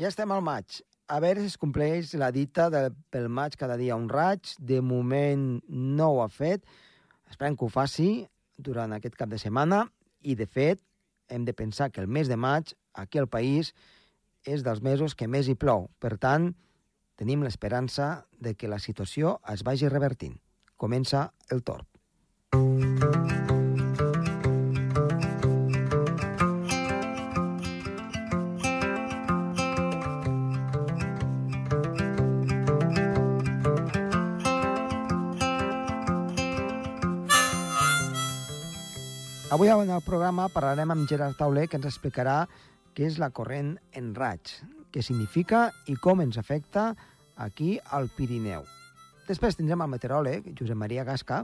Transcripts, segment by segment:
Ja estem al maig. A veure si es compleix la dita de, pel maig cada dia un raig. De moment no ho ha fet. Esperem que ho faci durant aquest cap de setmana i, de fet, hem de pensar que el mes de maig aquí al país és dels mesos que més hi plou. Per tant, tenim l'esperança de que la situació es vagi revertint. Comença el torb. Avui en el programa parlarem amb Gerard Tauler, que ens explicarà què és la corrent en raig, què significa i com ens afecta aquí al Pirineu. Després tindrem el meteoròleg, Josep Maria Gasca,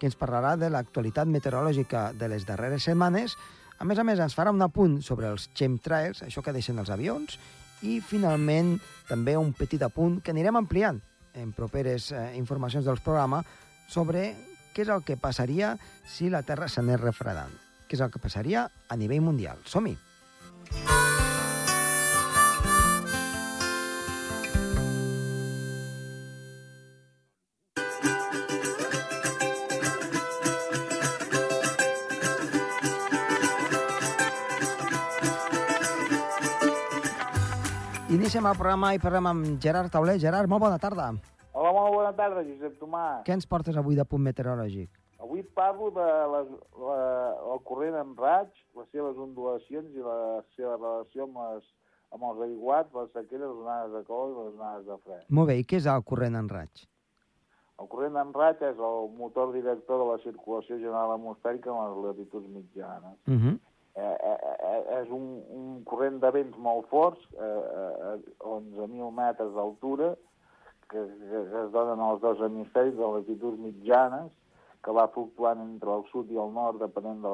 que ens parlarà de l'actualitat meteorològica de les darreres setmanes. A més a més, ens farà un apunt sobre els chemtrails, això que deixen els avions, i finalment també un petit apunt que anirem ampliant en properes eh, informacions del programa sobre què és el que passaria si la Terra s'anés refredant. Què és el que passaria a nivell mundial. Som-hi! Iniciem el programa i parlem amb Gerard Tauler. Gerard, molt bona tarda. Molt bona tarda, Josep Tomàs. Què ens portes avui de punt meteorològic? Avui parlo de les, la, el corrent en raig, les seves ondulacions i la seva relació amb, les, amb els aiguats, les sequeres, les onades de calor i les onades de fred. Molt bé, i què és el corrent en raig? El corrent en raig és el motor director de la circulació general atmosfèrica en les latituds mitjanes. Uh -huh. eh, eh, eh, és un, un corrent de vents molt forts, eh, a 11.000 metres d'altura, que, que, que es donen als dos hemisferis de latituds mitjanes, que va fluctuant entre el sud i el nord, depenent de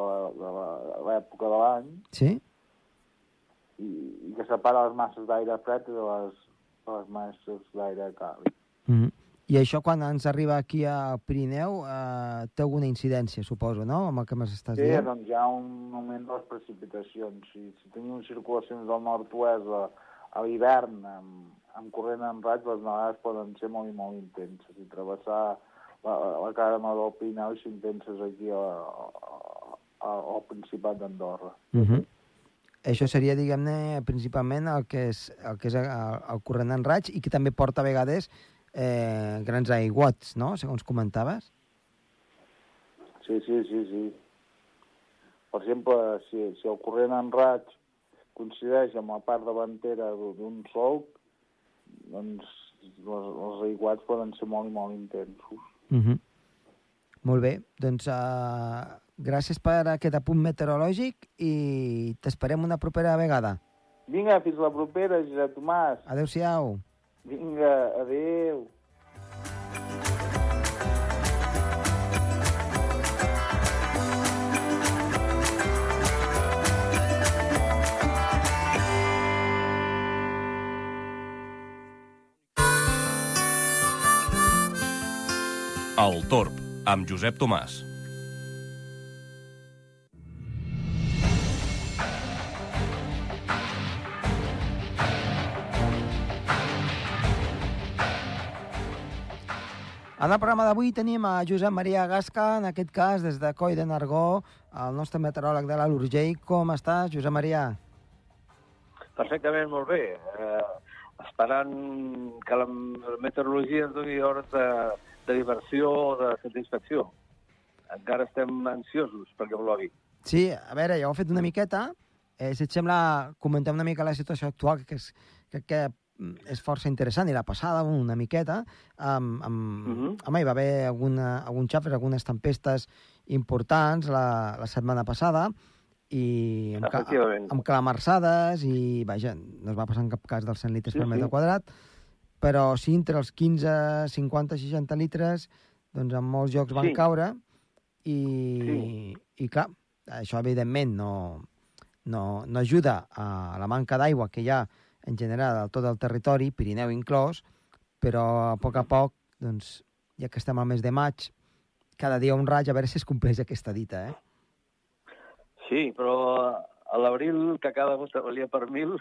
l'època de l'any, Sí? i, i que separa les masses d'aire fred de les, de les masses d'aire càlid. Uh -huh. I això, quan ens arriba aquí a Pirineu, eh, té alguna incidència, suposo, no?, amb el que m'estàs Sí, dient? doncs hi ha un augment de les precipitacions. Si, si tenim circulacions del nord-oest a, a l'hivern amb, amb corrent en raig, les nevades poden ser molt i molt intenses. I travessar la, la cara del Pirineu i ser intenses aquí a, a, a, al Principat d'Andorra. Uh -huh. Això seria, diguem-ne, principalment el que és el, que és el, el corrent en raig i que també porta a vegades eh, grans aiguats, no?, segons comentaves. Sí, sí, sí, sí. Per exemple, si, si el corrent en raig coincideix amb la part davantera d'un solc, doncs els, els aiguats poden ser molt i molt intensos. Uh -huh. Molt bé, doncs uh, gràcies per aquest apunt meteorològic i t'esperem una propera vegada. Vinga, fins la propera, Josep Tomàs. Adéu-siau. Vinga, adéu. Torb, amb Josep Tomàs. En el programa d'avui tenim a Josep Maria Gasca, en aquest cas des de Coi de Nargó, el nostre meteoròleg de l'Alt Urgell. Com estàs, Josep Maria? Perfectament, molt bé. Eh, esperant que la meteorologia ens doni hores de, de diversió o de satisfacció. Encara estem ansiosos perquè plogui. Sí, a veure, ja ho he fet una miqueta. Eh, si et sembla, comentem una mica la situació actual, que, és, que, que és força interessant, i la passada una miqueta. Amb, amb, uh Mhm. -huh. Home, hi va haver alguna, algun xafres, algunes tempestes importants la, la setmana passada, i amb, Efectivament. amb calamarsades, i vaja, no es va passar en cap cas dels 100 litres Sí, per metre sí. quadrat, però sí entre els 15, 50, 60 litres, doncs en molts llocs van Sí. caure, i, Sí. i clar, això evidentment no, no, no ajuda a la manca d'aigua que hi ha en general a tot el territori, Pirineu inclòs, però a poc a poc, doncs, ja que estem al mes de maig, cada dia un raig, a veure si es compleix aquesta dita, eh? Sí, però a l'abril, que cada gota valia per mil,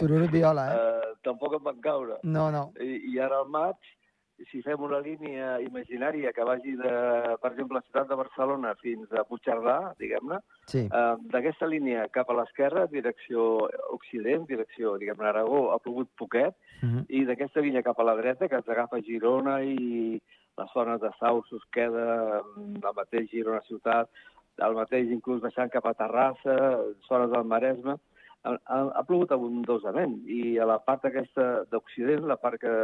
Tururut viola, eh? eh, tampoc en van caure. No, no. I, I ara al maig, si fem una línia imaginària que vagi, de, per exemple, la ciutat de Barcelona fins a Puigcerdà, diguem-ne, Sí. eh, d'aquesta línia cap a l'esquerra, direcció occident, direcció, diguem-ne, Aragó, ha plogut poquet, Mhm. i d'aquesta línia cap a la dreta, que ens agafa Girona i les zones de Sau, Susqueda, mm, el mateix Girona ciutat, el mateix inclús baixant cap a Terrassa, zones del Maresme, ha, ha, plogut abundosament. I a la part aquesta d'Occident, la part que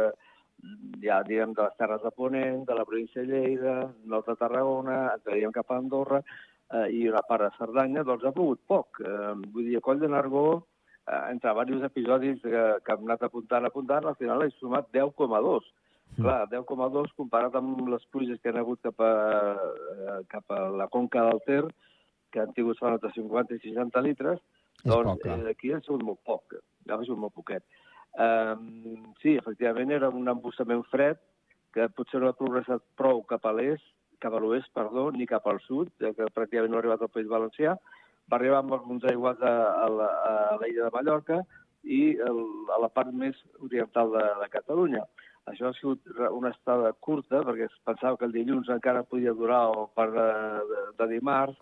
ja diguem de les Terres de Ponent, de la província de Lleida, nord de Tarragona, entraríem cap a Andorra, eh, i una part de Cerdanya, doncs ha plogut poc. Eh, vull dir, a Coll de Nargó, eh, entre diversos episodis que, que hem anat apuntant, apuntant, al final he sumat 10,2. Mm. Clar, 10,2 comparat amb les pluges que han hagut cap a, eh, cap a la conca del Ter, que han tingut de 50 i 60 litres, És doncs poc, clar. eh, aquí ha sigut molt poc, ha sigut molt poquet. Um, sí, efectivament, era un embussament fred que potser no ha progressat prou cap a l'est, cap a l'oest, perdó, ni cap al sud, ja que pràcticament no ha arribat al País Valencià. Va arribar amb alguns aiguats a, a la- a l'illa de Mallorca i el, a la part més oriental de, de Catalunya. Això ha sigut una estada curta, perquè es pensava que el dilluns encara podia durar o part de, de, de dimarts,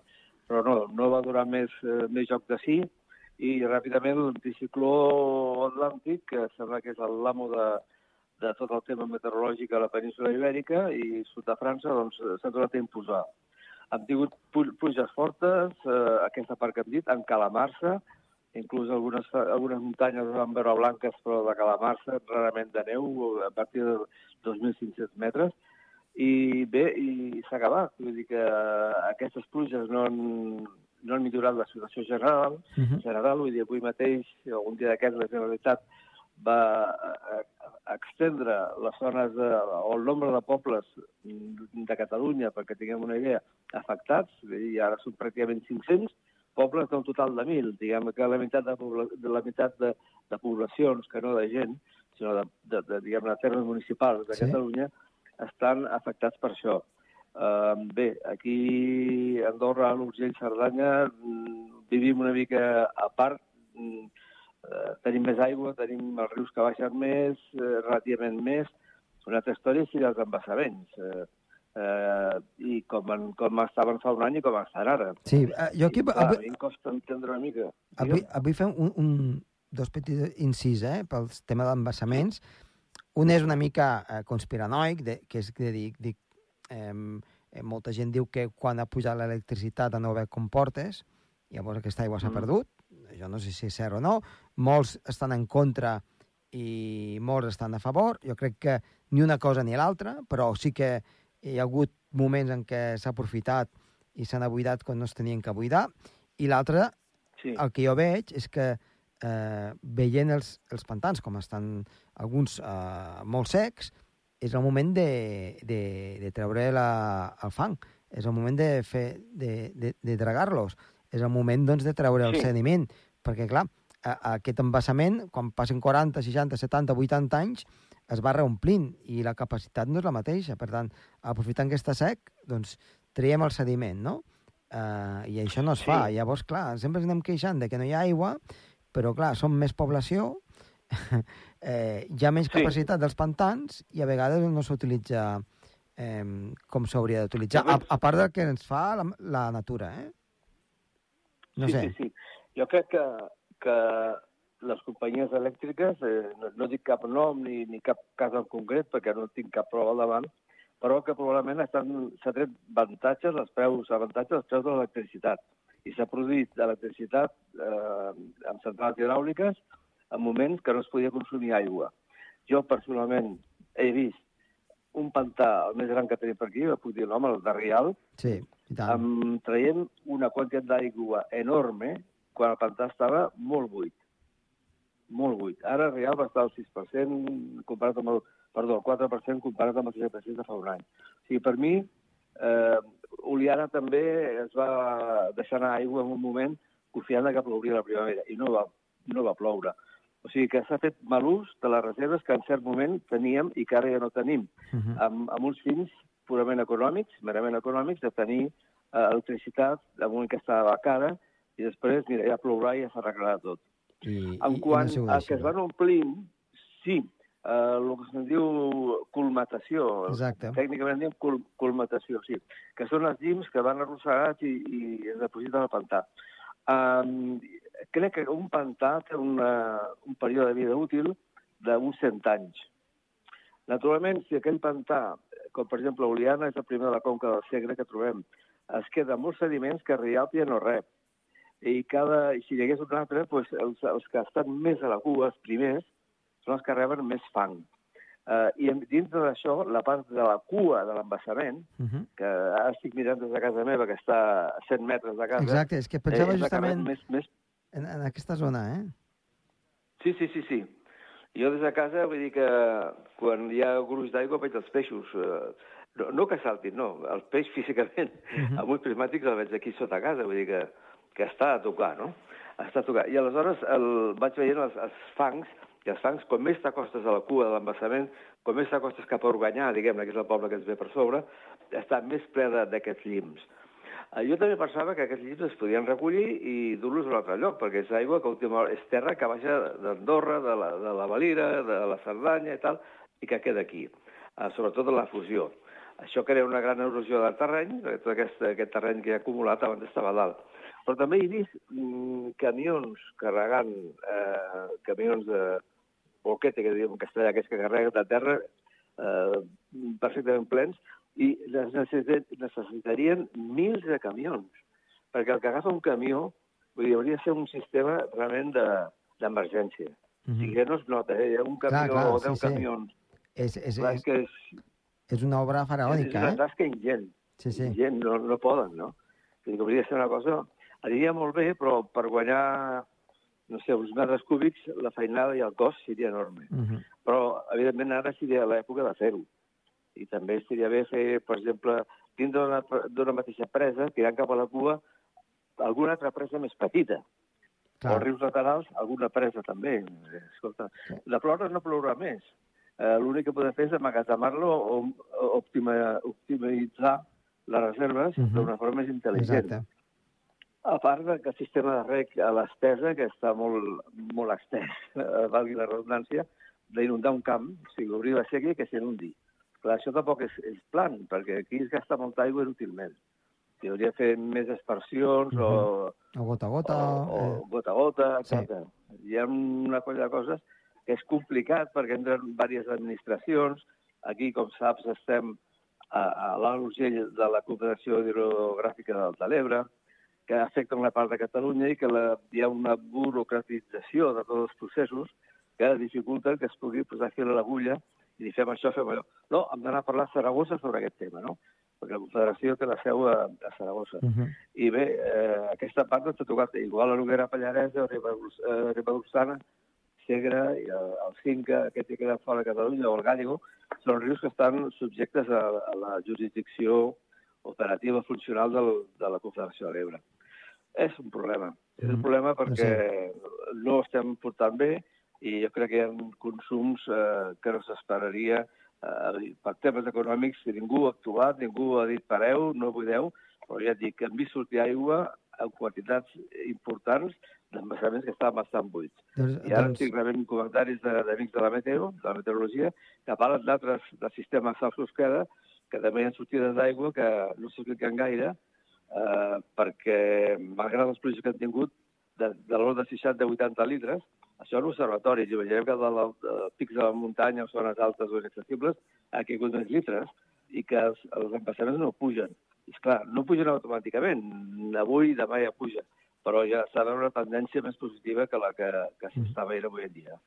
però no, no va durar més, eh, més joc de sí, i ràpidament l'anticicló atlàntic, que sembla que és l'amo de, de tot el tema meteorològic a la península ibèrica i sud de França, doncs s'ha tornat a imposar. Hem tingut pluges fortes, eh, aquesta part que hem dit, en calamarsa, inclús algunes, algunes muntanyes es van veure blanques, però de calamarsa, rarament de neu, a partir de 2.500 metres, i bé, i s'ha acabat. Vull dir que aquestes pluges no han, no han millorat la situació general, Mhm. general, vull dir, avui mateix, o un dia d'aquests, la Generalitat va eh, extendre les zones de, o el nombre de pobles de Catalunya, perquè tinguem una idea, afectats, dir, ara són pràcticament 500 pobles d'un total de 1.000. Diguem que la meitat de, de la meitat de, de poblacions, que no de gent, sinó de, de, de diguem de termes municipals de Sí. Catalunya, estan afectats per això. Uh, bé, aquí a Andorra, a l'Urgell, Cerdanya, mm, vivim una mica a part. Mm, eh, tenim més aigua, tenim els rius que baixen més, eh, relativament més. Una altra història sí els embassaments. Eh, eh, I com, en, com estaven fa un any i com estan ara. Sí, eh, jo aquí I, clar, a avui, mi em costa entendre una mica. avui, avui fem un, un, dos petits incís, eh, pel tema d'embassaments. Un és una mica eh, conspiranoic, de, que és que dic, dic eh, molta gent diu que quan ha pujat l'electricitat a no haver comportes, llavors aquesta aigua s'ha Mm. perdut. Jo no sé si és cert o no. Molts estan en contra i molts estan a favor. Jo crec que ni una cosa ni l'altra, però sí que hi ha hagut moments en què s'ha aprofitat i s'han abuidat quan no es tenien que buidar. I l'altre, Sí. el que jo veig és que eh, veient els, els pantans, com estan alguns eh, molt secs, és el moment de, de, de treure la, el fang, és el moment de, fer, de, de, de dragar-los, és el moment doncs, de treure el Sí. sediment, perquè clar, a, a aquest embassament, quan passen 40, 60, 70, 80 anys, es va reomplint i la capacitat no és la mateixa. Per tant, aprofitant que està sec, doncs traiem el sediment, no? Uh, I això no es Sí. fa. Llavors, clar, sempre ens anem queixant de que no hi ha aigua, però, clar, som més població, eh, hi ha més Sí. capacitat dels pantans i a vegades no s'utilitza eh, com s'hauria d'utilitzar, a, a part del que ens fa la, la natura, eh? No sí, sé. sí, sí. Jo crec que, que les companyies elèctriques, eh, no, no dic cap nom ni, ni cap cas en concret, perquè no tinc cap prova al davant, però que probablement estan- s'ha tret avantatges, els preus, avantatges als preus de l'electricitat. I s'ha produït electricitat eh, amb centrals hidràuliques en moments que no es podia consumir aigua. Jo, personalment, he vist un pantà, el més gran que tenim per aquí, puc dir el nom, el de Rial, Sí, i tant. amb, traient una quantitat d'aigua enorme quan el pantà estava molt buit. Molt buit. Ara Real va estar al 6% comparat amb el, perdó, el 4% comparat amb el 6% de fa un any. O sigui, per mi, eh, Oliana també es va deixar anar aigua en un moment confiant que plouria la primavera i no va, no va ploure. O sigui que s'ha fet mal ús de les reserves que en cert moment teníem i que ara ja no tenim Uh -huh. amb, amb uns fins purament econòmics, merament econòmics, de tenir eh, electricitat en moment que estava cara i després, mira, ja plourà i ja s'arreglarà tot. I, En i- i quant no sigut a que es van omplint, sí, eh, el que se'n diu colmatació. Exacte. Tècnicament en diem col colmatació, sí. Que són els llims que van arrossegats i, i es depositen al pantà. Um, crec que un pantà té una, un període de vida útil d'uns 100 anys. Naturalment, si aquell pantà, com per exemple Oliana, és el primer de la conca del Segre que trobem, es queda molts sediments que Rialp ja no rep. I, cada, si hi hagués un altre, doncs els, els que estan més a la cua, els primers, són els que reben més fang. Uh, I dintre d'això, la part de la cua de l'embassament, Uh -huh. que ara estic mirant des de casa meva, que està a 100 metres de casa... Exacte, és que pensava és que rep justament Més, més... en, en aquesta zona, eh? Sí, sí, sí, sí. Jo des de casa vull dir que quan hi ha gruix d'aigua veig els peixos. Eh, no, no que saltin, no. El peix físicament, uh Mhm. -huh. amb ulls prismàtics el veig aquí sota casa, vull dir que, que està a tocar, no? Està a tocar. I aleshores el, vaig veient els, els fangs, i els fangs, com més t'acostes a la cua de l'embassament, com més t'acostes cap a Organyà, diguem-ne, que és el poble que ens ve per sobre, està més ple de- d'aquests llims. Eh, Jo també pensava que aquests llibres es podien recollir i dur-los a un altre lloc, perquè és aigua que última és terra que baixa d'Andorra, de, la, de la Valira, de la Cerdanya i tal, i que queda aquí, uh, sobretot la fusió. Això crea una gran erosió del terreny, perquè tot aquest, aquest terreny que ha acumulat abans estava dalt. Però també he vist mm, camions carregant, eh, camions de boquete, que diem en castellà, que és que carreguen de terra, eh, perfectament plens, i necessit- necessitarien mils de camions, perquè el que agafa un camió vull dir, hauria de ser un sistema realment de- d'emergència. De, o sigui que no es nota, eh? Hi ha un camió Mhm. Clar, clar, o deu sí, sí. camions. És, és, Clar, és, és que és, és una obra és faraònica, una eh? tasca ingent. Sí, sí. Ingent, no, no poden, no? Vull dir hauria de ser una cosa... Aniria molt bé, però per guanyar, no sé, uns metres cúbics, la feinada i el cost seria enorme. Uh -huh. Però, evidentment, ara seria l'època de fer-ho. I també estaria bé fer, per exemple, dins d'una mateixa presa, tirant cap a la cua, alguna altra presa més petita. Clar. Els rius laterals, alguna presa també. Eh, Escolta, de ploure no plourà més. Eh, L'únic que podem fer és amagatzegar-lo o, o optima, optimitzar les reserves Mhm. d'una forma més intel·ligent. Exacte. A part que el sistema de rec a l'estesa, que està molt, molt estès, eh, valgui la redundància, d'inundar un camp, o sigui, obrir la sèquia que s'inundi. Clar, això tampoc és, és plan, perquè aquí es gasta molta aigua inútilment. Si hauria de fer més Mhm. o, O gota a gota. o, eh, o gota a gota, Sí. etc. Hi ha una colla de coses que és complicat perquè entren diverses administracions. Aquí, com saps, estem a, a l'Alt Urgell de la Confederació Hidrogràfica del de l'Ebre, que afecta una part de Catalunya i que la, hi ha una burocratització de tots els processos que dificulta que es pugui posar fil a l'agulla i dir fem això, fem allò. No, hem d'anar a parlar a Saragossa sobre aquest tema, no? Perquè la Confederació té la seu a, a Saragossa. uh -huh. I bé, eh, aquesta part no t'ha tocat. Igual la Noguera Pallaresa, Ribagors- eh, Ribagorçana, Segre, i el, el Cinca, aquest que queda fora de Catalunya, o el Gàllego, són rius que estan subjectes a, a la jurisdicció operativa funcional del, de la Confederació de l'Ebre. És un problema. És un Mm, problema perquè no estem portant bé i jo crec que hi ha consums eh, que no s'esperaria eh, per temes econòmics que ningú ha actuat, ningú ha dit pareu, no buideu, però ja et dic que hem vist sortir aigua en quantitats importants d'embassaments que estaven bastant buits. Doncs, I ara doncs, estic rebent comentaris de- d'amics de, la meteo, de la meteorologia, que parlen d'altres del sistema Salsosqueda, que també hi ha sortides d'aigua que no s'expliquen gaire, eh, perquè, malgrat les pluges que han tingut, de, de l'ordre de 60-80 litres, això en observatoris, imagineu que de, la, de pics de la muntanya o zones altes o inaccessibles ha caigut més litres i que els, els embassaments no pugen. I, esclar, no pugen automàticament. Avui, demà ja puja. Però ja s'ha una tendència més positiva que la que, que s'està veient avui en dia.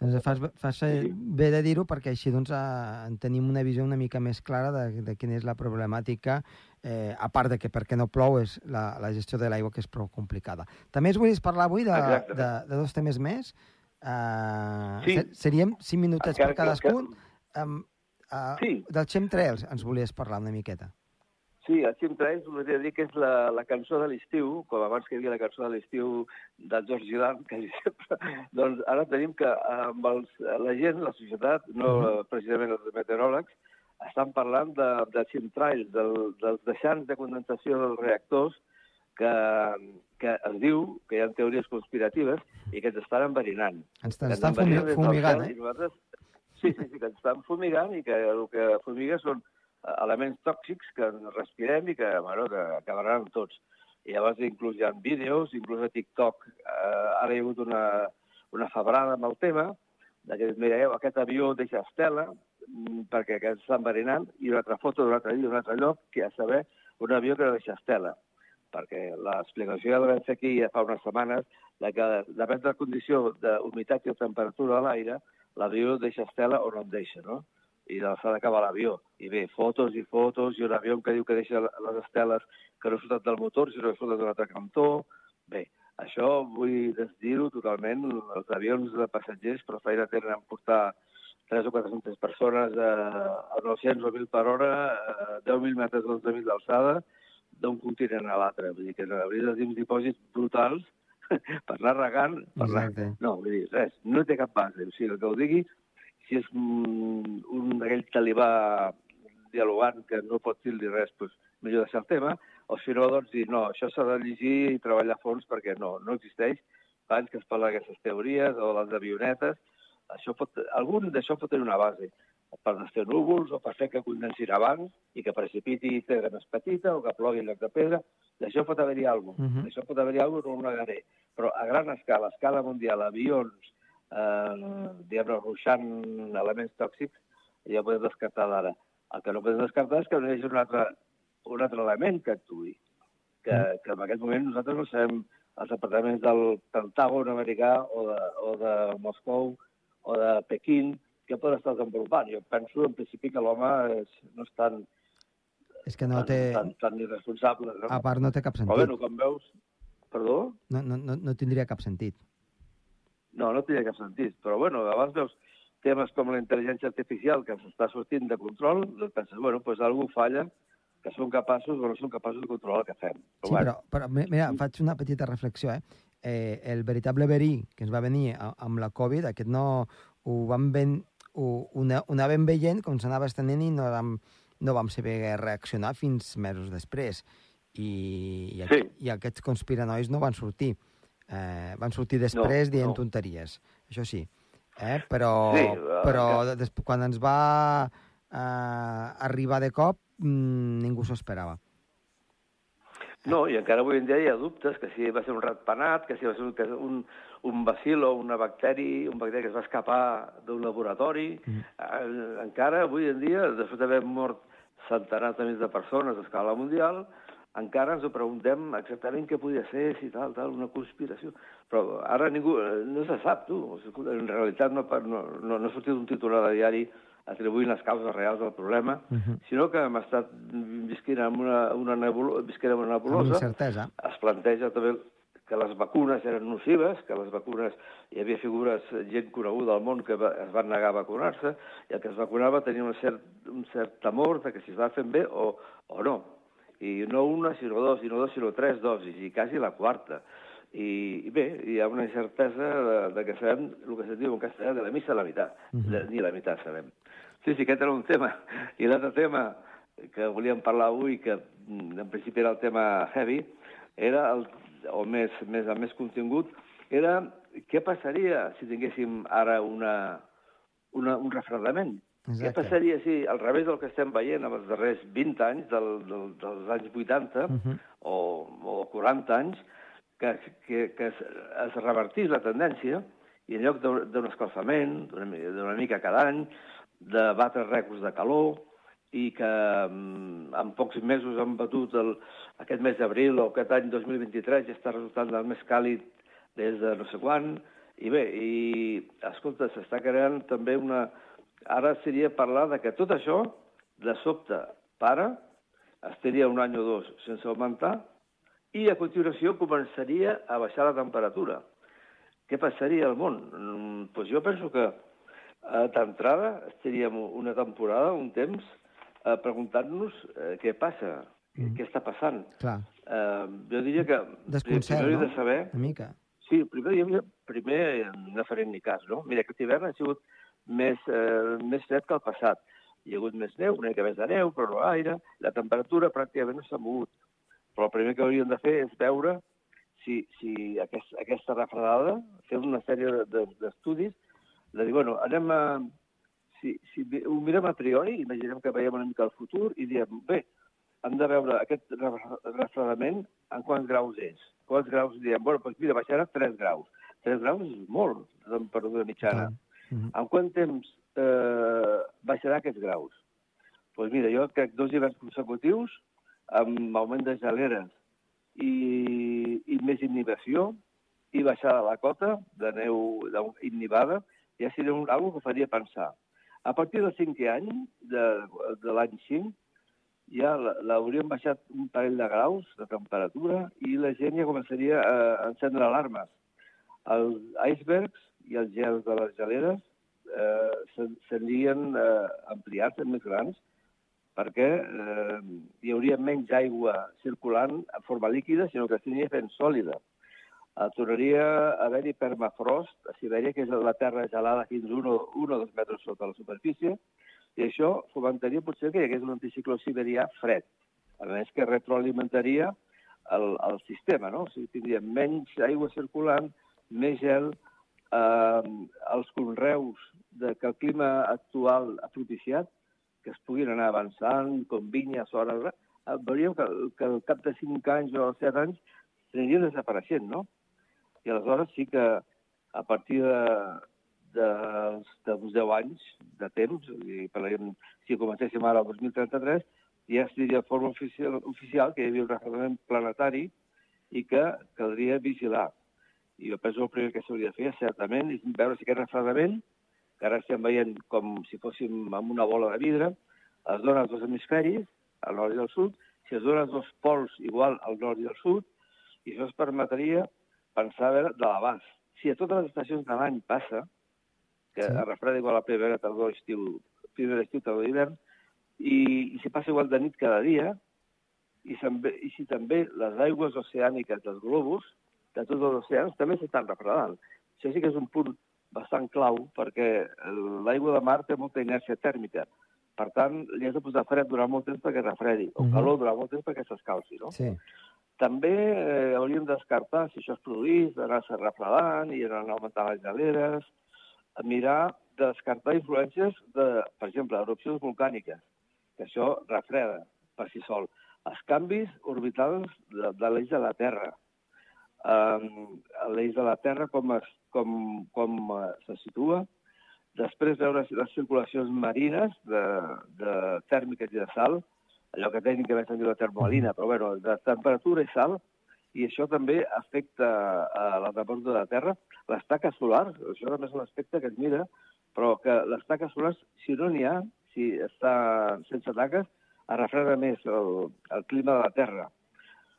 Doncs fas, fas Sí. bé de dir-ho perquè així doncs, eh, en tenim una visió una mica més clara de, de quina és la problemàtica, eh, a part de que perquè no plou és la, la gestió de l'aigua que és prou complicada. També es volies parlar avui de, Exacte. de, de dos temes més. Uh, Sí. Seríem cinc minutets Encara per que- cadascun. Um, uh, Sí. Del chemtrails ens volies parlar una miqueta. Sí, el Chimtrails voldria dir que és la, la cançó de l'estiu, com abans que hi havia la cançó de l'estiu del George Gillan, quasi sempre. doncs ara tenim que amb els, la gent, la societat, no precisament els meteoròlegs, estan parlant de, de chemtrails, del, dels deixants de condensació dels reactors que, que es diu que hi ha teories conspiratives i que ens estan enverinant. Ens Que estan del fumigant, eh? Nosaltres... Sí, sí, sí, que ens estan fumigant i que el que fumiga són elements tòxics que respirem i que, bueno, que acabaran amb tots. I llavors inclús hi ha vídeos, inclús a TikTok, eh, ara hi ha hagut una, una febrada amb el tema, que, mireu, aquest avió deixa estela, mm, perquè aquest està enverinant, i una altra foto d'un altre, d'un altre lloc, que a saber, un avió que no deixa estela. Perquè l'explicació ja la vam fer aquí ja fa unes setmanes, de que depèn de la condició d'humitat i de temperatura de l'aire, l'avió deixa estela o no en deixa, no? I que va l'avió. I bé, fotos i fotos, i un avió que diu que deixa les esteles que no surten del motor, sinó que surten d'un altre cantó. Bé, això vull desdir-ho totalment. Els avions de passatgers però feina tenen en portar 3 o 400 persones a, a 900 o 1.000 per hora, a 10.000 metres o 11.000 d'alçada, d'un continent a l'altre. Vull dir que hauria de dir uns dipòsits brutals per anar regant. Per anar... No, vull dir, res, no té cap base. O sigui, el que ho digui, si és un, un d'aquell talibà dialogant que no pot dir-li res, doncs millor deixar el tema, o si no, doncs dir, no, això s'ha de llegir i treballar a fons perquè no, no existeix. Fa anys que es parla d'aquestes teories o les avionetes. Això pot, algun d'això pot tenir una base per desfer núvols o per fer que condensin abans i que precipiti pedra més petita o que plogui en lloc de pedra. D'això pot haver-hi alguna cosa. Mhm. D'això pot haver-hi alguna cosa, no ho negaré. Però a gran escala, a escala mundial, avions, eh, diguem-ne, ruixant elements tòxics, ja ho podem descartar d'ara. El que no podem descartar és que no hi hagi un altre, un altre element que actuï. Que, que en aquest moment nosaltres no sabem els departaments del Pentàgon americà o de, o de Moscou o de Pequín que poden estar desenvolupant. Jo penso, en principi, que l'home no és tan, És que no tan, té... tan, tan irresponsable. No? A part, no té cap Però sentit. bueno, com veus... Perdó? No, no, no, no tindria cap sentit. No, no tenia cap sentit. Però, bueno, abans veus temes com la intel·ligència artificial que s'està sortint de control, doncs penses, bueno, doncs algú falla, que són capaços o no són capaços de controlar el que fem. Sí, però, però mi- mira, faig una petita reflexió, eh? eh el veritable verí que ens va venir a- amb la Covid, aquest no ho vam ben, ho, ho, ho anàvem veient com s'anava estenent i no vam, no vam saber reaccionar fins mesos després. I, i, Sí. i aquests conspiranois no van sortir. Eh, van sortir després No, dient no. tonteries, això sí. Eh? Però, Sí, eh, però des, quan ens va eh, arribar de cop, mm, ningú s'ho esperava. No, i encara avui en dia hi ha dubtes que si va ser un ratpenat, que si va ser un, un, un bacil o una bacteri, un bacteri que es va escapar d'un laboratori. Mm. Eh, encara avui en dia, després d'haver mort centenars de de persones a escala mundial, encara ens ho preguntem exactament què podia ser, si tal, tal, una conspiració. Però ara ningú, eh, no se sap, tu. En realitat no, no, no, no ha sortit un titular de diari atribuint les causes reals del problema, Uh -huh. sinó que hem estat visquent amb una, una, nebulo, visquent amb una Amb nebulosa, incertesa. es planteja també que les vacunes eren nocives, que les vacunes, hi havia figures, gent coneguda al món que va, es van negar a vacunar-se, i el que es vacunava tenia un cert, un cert temor de que si es va fent bé o, o no. I no una, sinó dos, i no dos, sinó tres dosis, i quasi la quarta. I, i bé, hi ha una incertesa de, de que sabem el que se'n diu en castellà de la missa a la meitat. Uh Mhm. -huh. Ni la meitat sabem. Sí, sí, aquest era un tema. I l'altre tema que volíem parlar avui, que mm, en principi era el tema heavy, era el, o més, més, amb més contingut, era què passaria si tinguéssim ara una, una, un refredament. Què Exacte. passaria si, al revés del que estem veient en els darrers 20 anys, del, del, dels anys 80 Uh -huh. o, o 40 anys, que, que, que es, es revertís la tendència i en lloc d'un escalfament, d'una mica cada any, de batre rècords de calor, i que mm, en pocs mesos han batut el, aquest mes d'abril o aquest any 2023 ja està resultant el més càlid des de no sé quan, i bé, i escolta, s'està creant també una... Ara seria parlar de que tot això, de sobte, para, estaria un any o dos sense augmentar, i a continuació començaria a baixar la temperatura. Què passaria al món? Mm, Pues jo penso que eh, d'entrada estaríem una temporada, un temps, eh, preguntant-nos eh, què passa, Mm. què està passant. Clar, Eh, jo diria que desconcert, primer no? de saber... Una mica. Sí, primer, primer no farem ni cas, no? Mira, aquest hivern ha sigut més, eh, més fred que el passat. Hi ha hagut més neu, una mica més de neu, però no gaire. La temperatura pràcticament no s'ha mogut. Però el primer que hauríem de fer és veure si, si aquest, aquesta refredada, fer una sèrie d'estudis, de, de dir, bueno, anem a... Si, si ho mirem a priori, imaginem que veiem una mica el futur i diem, bé, hem de veure aquest refredament en quants graus és. Quants graus diem, bueno, doncs mira, baixarà 3 graus. 3 graus és molt, de temperatura mitjana. Mm -hmm. En quant temps eh, baixarà aquests graus? Doncs pues mira, jo crec dos hiverns consecutius amb augment de geleres i, i més inhibició i baixada de la cota de neu innivada, ja seria un, algo que faria pensar. A partir del cinquè any, de, de l'any 5, ja l'hauríem baixat un parell de graus de temperatura i la gent ja començaria a encendre alarmes. Els icebergs i els gels de les geleres eh, serien eh, ampliats més grans perquè eh, hi hauria menys aigua circulant en forma líquida, sinó que s'aniria fent sòlida. Eh, tornaria a haver-hi permafrost a Sibèria, que és la terra gelada fins a 1 o 2 metres sota la superfície, i això fomentaria potser que hi hagués un anticicló siberià fred, a més que retroalimentaria el, el sistema, no? O sigui, tindríem menys aigua circulant, més gel, eh, els conreus de que el clima actual ha propiciat que es puguin anar avançant, com vinyes, hores... Eh, veuríem que, que al cap de 5 anys o 7 anys s'anirien desapareixent, no? I aleshores sí que a partir de, de, dels 10 anys de temps, i parlem, si comencéssim ara el 2033, ja es diria de forma oficial, oficial que hi havia un refredament planetari i que caldria vigilar. I jo penso que el primer que s'hauria de fer, certament, és veure si aquest refredament que ara estem veient com si fóssim amb una bola de vidre, es dona als dos hemisferis, al nord i al sud, si es dona als dos pols igual al nord i al sud, i això es permetria pensar a veure de l'abast. Si a totes les estacions de l'any passa, que sí. es refreda igual a primavera, tardor, estiu, primavera, estiu, tardor, hivern, i, i si passa igual de nit cada dia, i, i si també les aigües oceàniques dels globus, de tots els oceans, també s'estan refredant. Això sí que és un punt bastant clau perquè l'aigua de mar té molta inèrcia tèrmica. Per tant, li has de posar fred durant molt temps perquè refredi, o uh mhm. -huh. calor durant molt temps perquè s'escalci, no? Sí. També eh, hauríem de descartar, si això es produís, d'anar-se refredant i anar augmentant les galeres, mirar de descartar influències de, per exemple, erupcions volcàniques, que això refreda per si sol. Els canvis orbitals de, de l'eix de la Terra, um, l'eix de la Terra, com, es, com, com se situa, després veure les circulacions marines de, de tèrmiques i de sal, allò que tècnicament se'n diu la termoalina, però bueno, de temperatura i sal, i això també afecta a la temperatura de la Terra. Les taques solars, això també és un aspecte que es mira, però que les taques solars, si no n'hi ha, si està sense taques, es refreda més el, el clima de la Terra.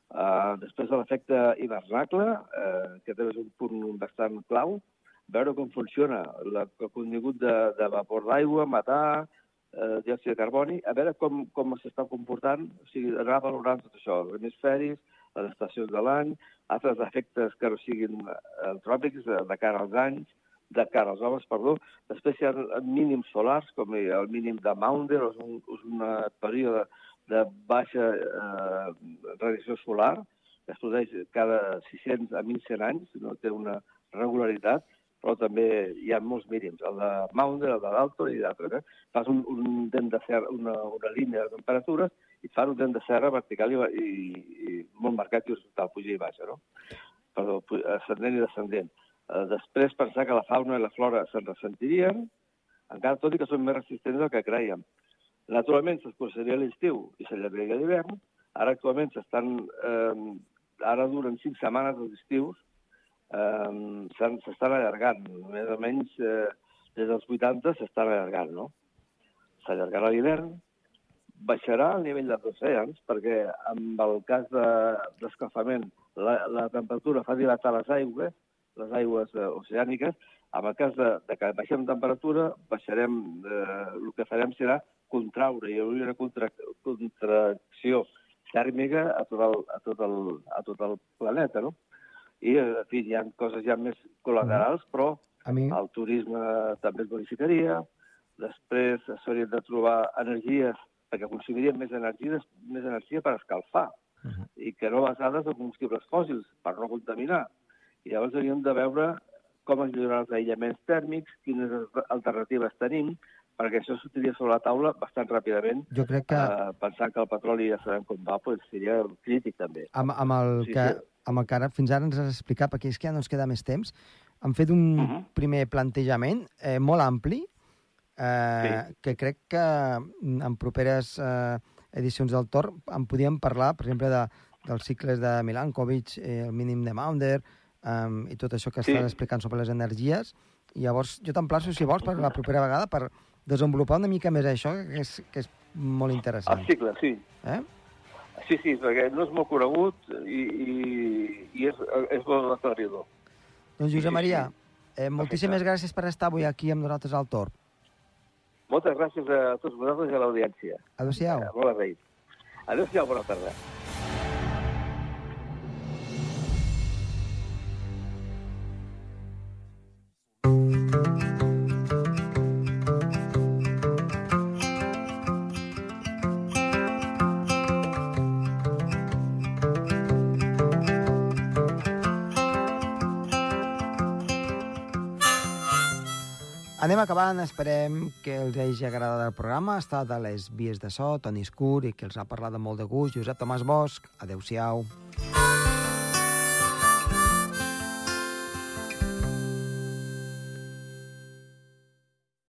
Uh, després de l'efecte hivernacle, uh, que també és un punt bastant clau, veure com funciona la, el contingut de, de vapor d'aigua, matar, uh, diòxid de carboni, a veure com, com s'està comportant, o sigui, anar valorant tot això, els hemisferis, les estacions de l'any, altres efectes que no siguin antròpics de, de cara als anys, de cara als homes, perdó. Després hi ha mínims solars, com el mínim de Maunder, és un, és un període de baixa eh, radiació solar, que es produeix cada 600 a 1.100 anys, no té una regularitat, però també hi ha molts mínims, el de Maunder, el de Dalton i d'altres. Eh? Fas un, un dent de serra, una, una línia de temperatures i fan un dent de serra vertical i, i, i molt marcat i horitzontal, puja i baixa, no? Perdó, ascendent i descendent. Eh, després pensar que la fauna i la flora se'n ressentirien, encara tot i que són més resistents del que creiem. Naturalment s'escurçaria l'estiu i s'allargaria l'hivern. Ara actualment s'estan... Eh, ara duren cinc setmanes els estius, eh, s'estan allargant. Més o menys eh, des dels 80 s'estan allargant, no? S'allargarà l'hivern, baixarà el nivell dels oceans, perquè amb el cas d'escalfament de, la, la temperatura fa dilatar les aigües, les aigües eh, oceàniques, en el cas de, de que baixem temperatura, baixarem, eh, el que farem serà contraure, hi hauria una contra, contracció tèrmica a tot, el, a, tot el, a tot el planeta, no? I, en fi, hi ha coses ja més col·laterals, mm. però a mi... el turisme també es bonificaria, després s'haurien de trobar energies, perquè consumiríem més energia, més energia per escalfar. Uh -huh. i que no basades en combustibles fòssils per no contaminar. I llavors hauríem de veure com es milloren els aïllaments tèrmics, quines alternatives tenim, perquè això sortiria sobre la taula bastant ràpidament. Jo crec que... Uh, pensant que el petroli ja sabem com va, pues, seria crític també. Amb, amb, el Sí, que, sí. amb el que ara fins ara ens has explicat, perquè és que ja no ens queda més temps, han fet un uh Mhm. -huh. primer plantejament eh, molt ampli, eh, Sí. que crec que en properes eh, edicions del Tor en podíem parlar, per exemple, de, dels cicles de Milankovic, eh, el mínim de Maunder, eh, i tot això que Sí. estàs explicant sobre les energies. I llavors jo t'emplaço, si vols, per la propera vegada, per desenvolupar una mica més això, que és, que és molt interessant. El cicle, sí. Eh? Sí, sí, perquè no és molt conegut i, i, i és, és molt aclaridor. Doncs Josep Maria, eh, moltíssimes gràcies per estar avui aquí amb nosaltres al Tor. Moltes gràcies a tots vosaltres i a l'audiència. Adéu-siau. Eh, Molt agraït. Adéu-siau, bona tarda. Anem acabant, esperem que els hagi agradat el programa. Ha estat a les vies de so, Toni Escur, i que els ha parlat de molt de gust, Josep Tomàs Bosch. Adéu-siau.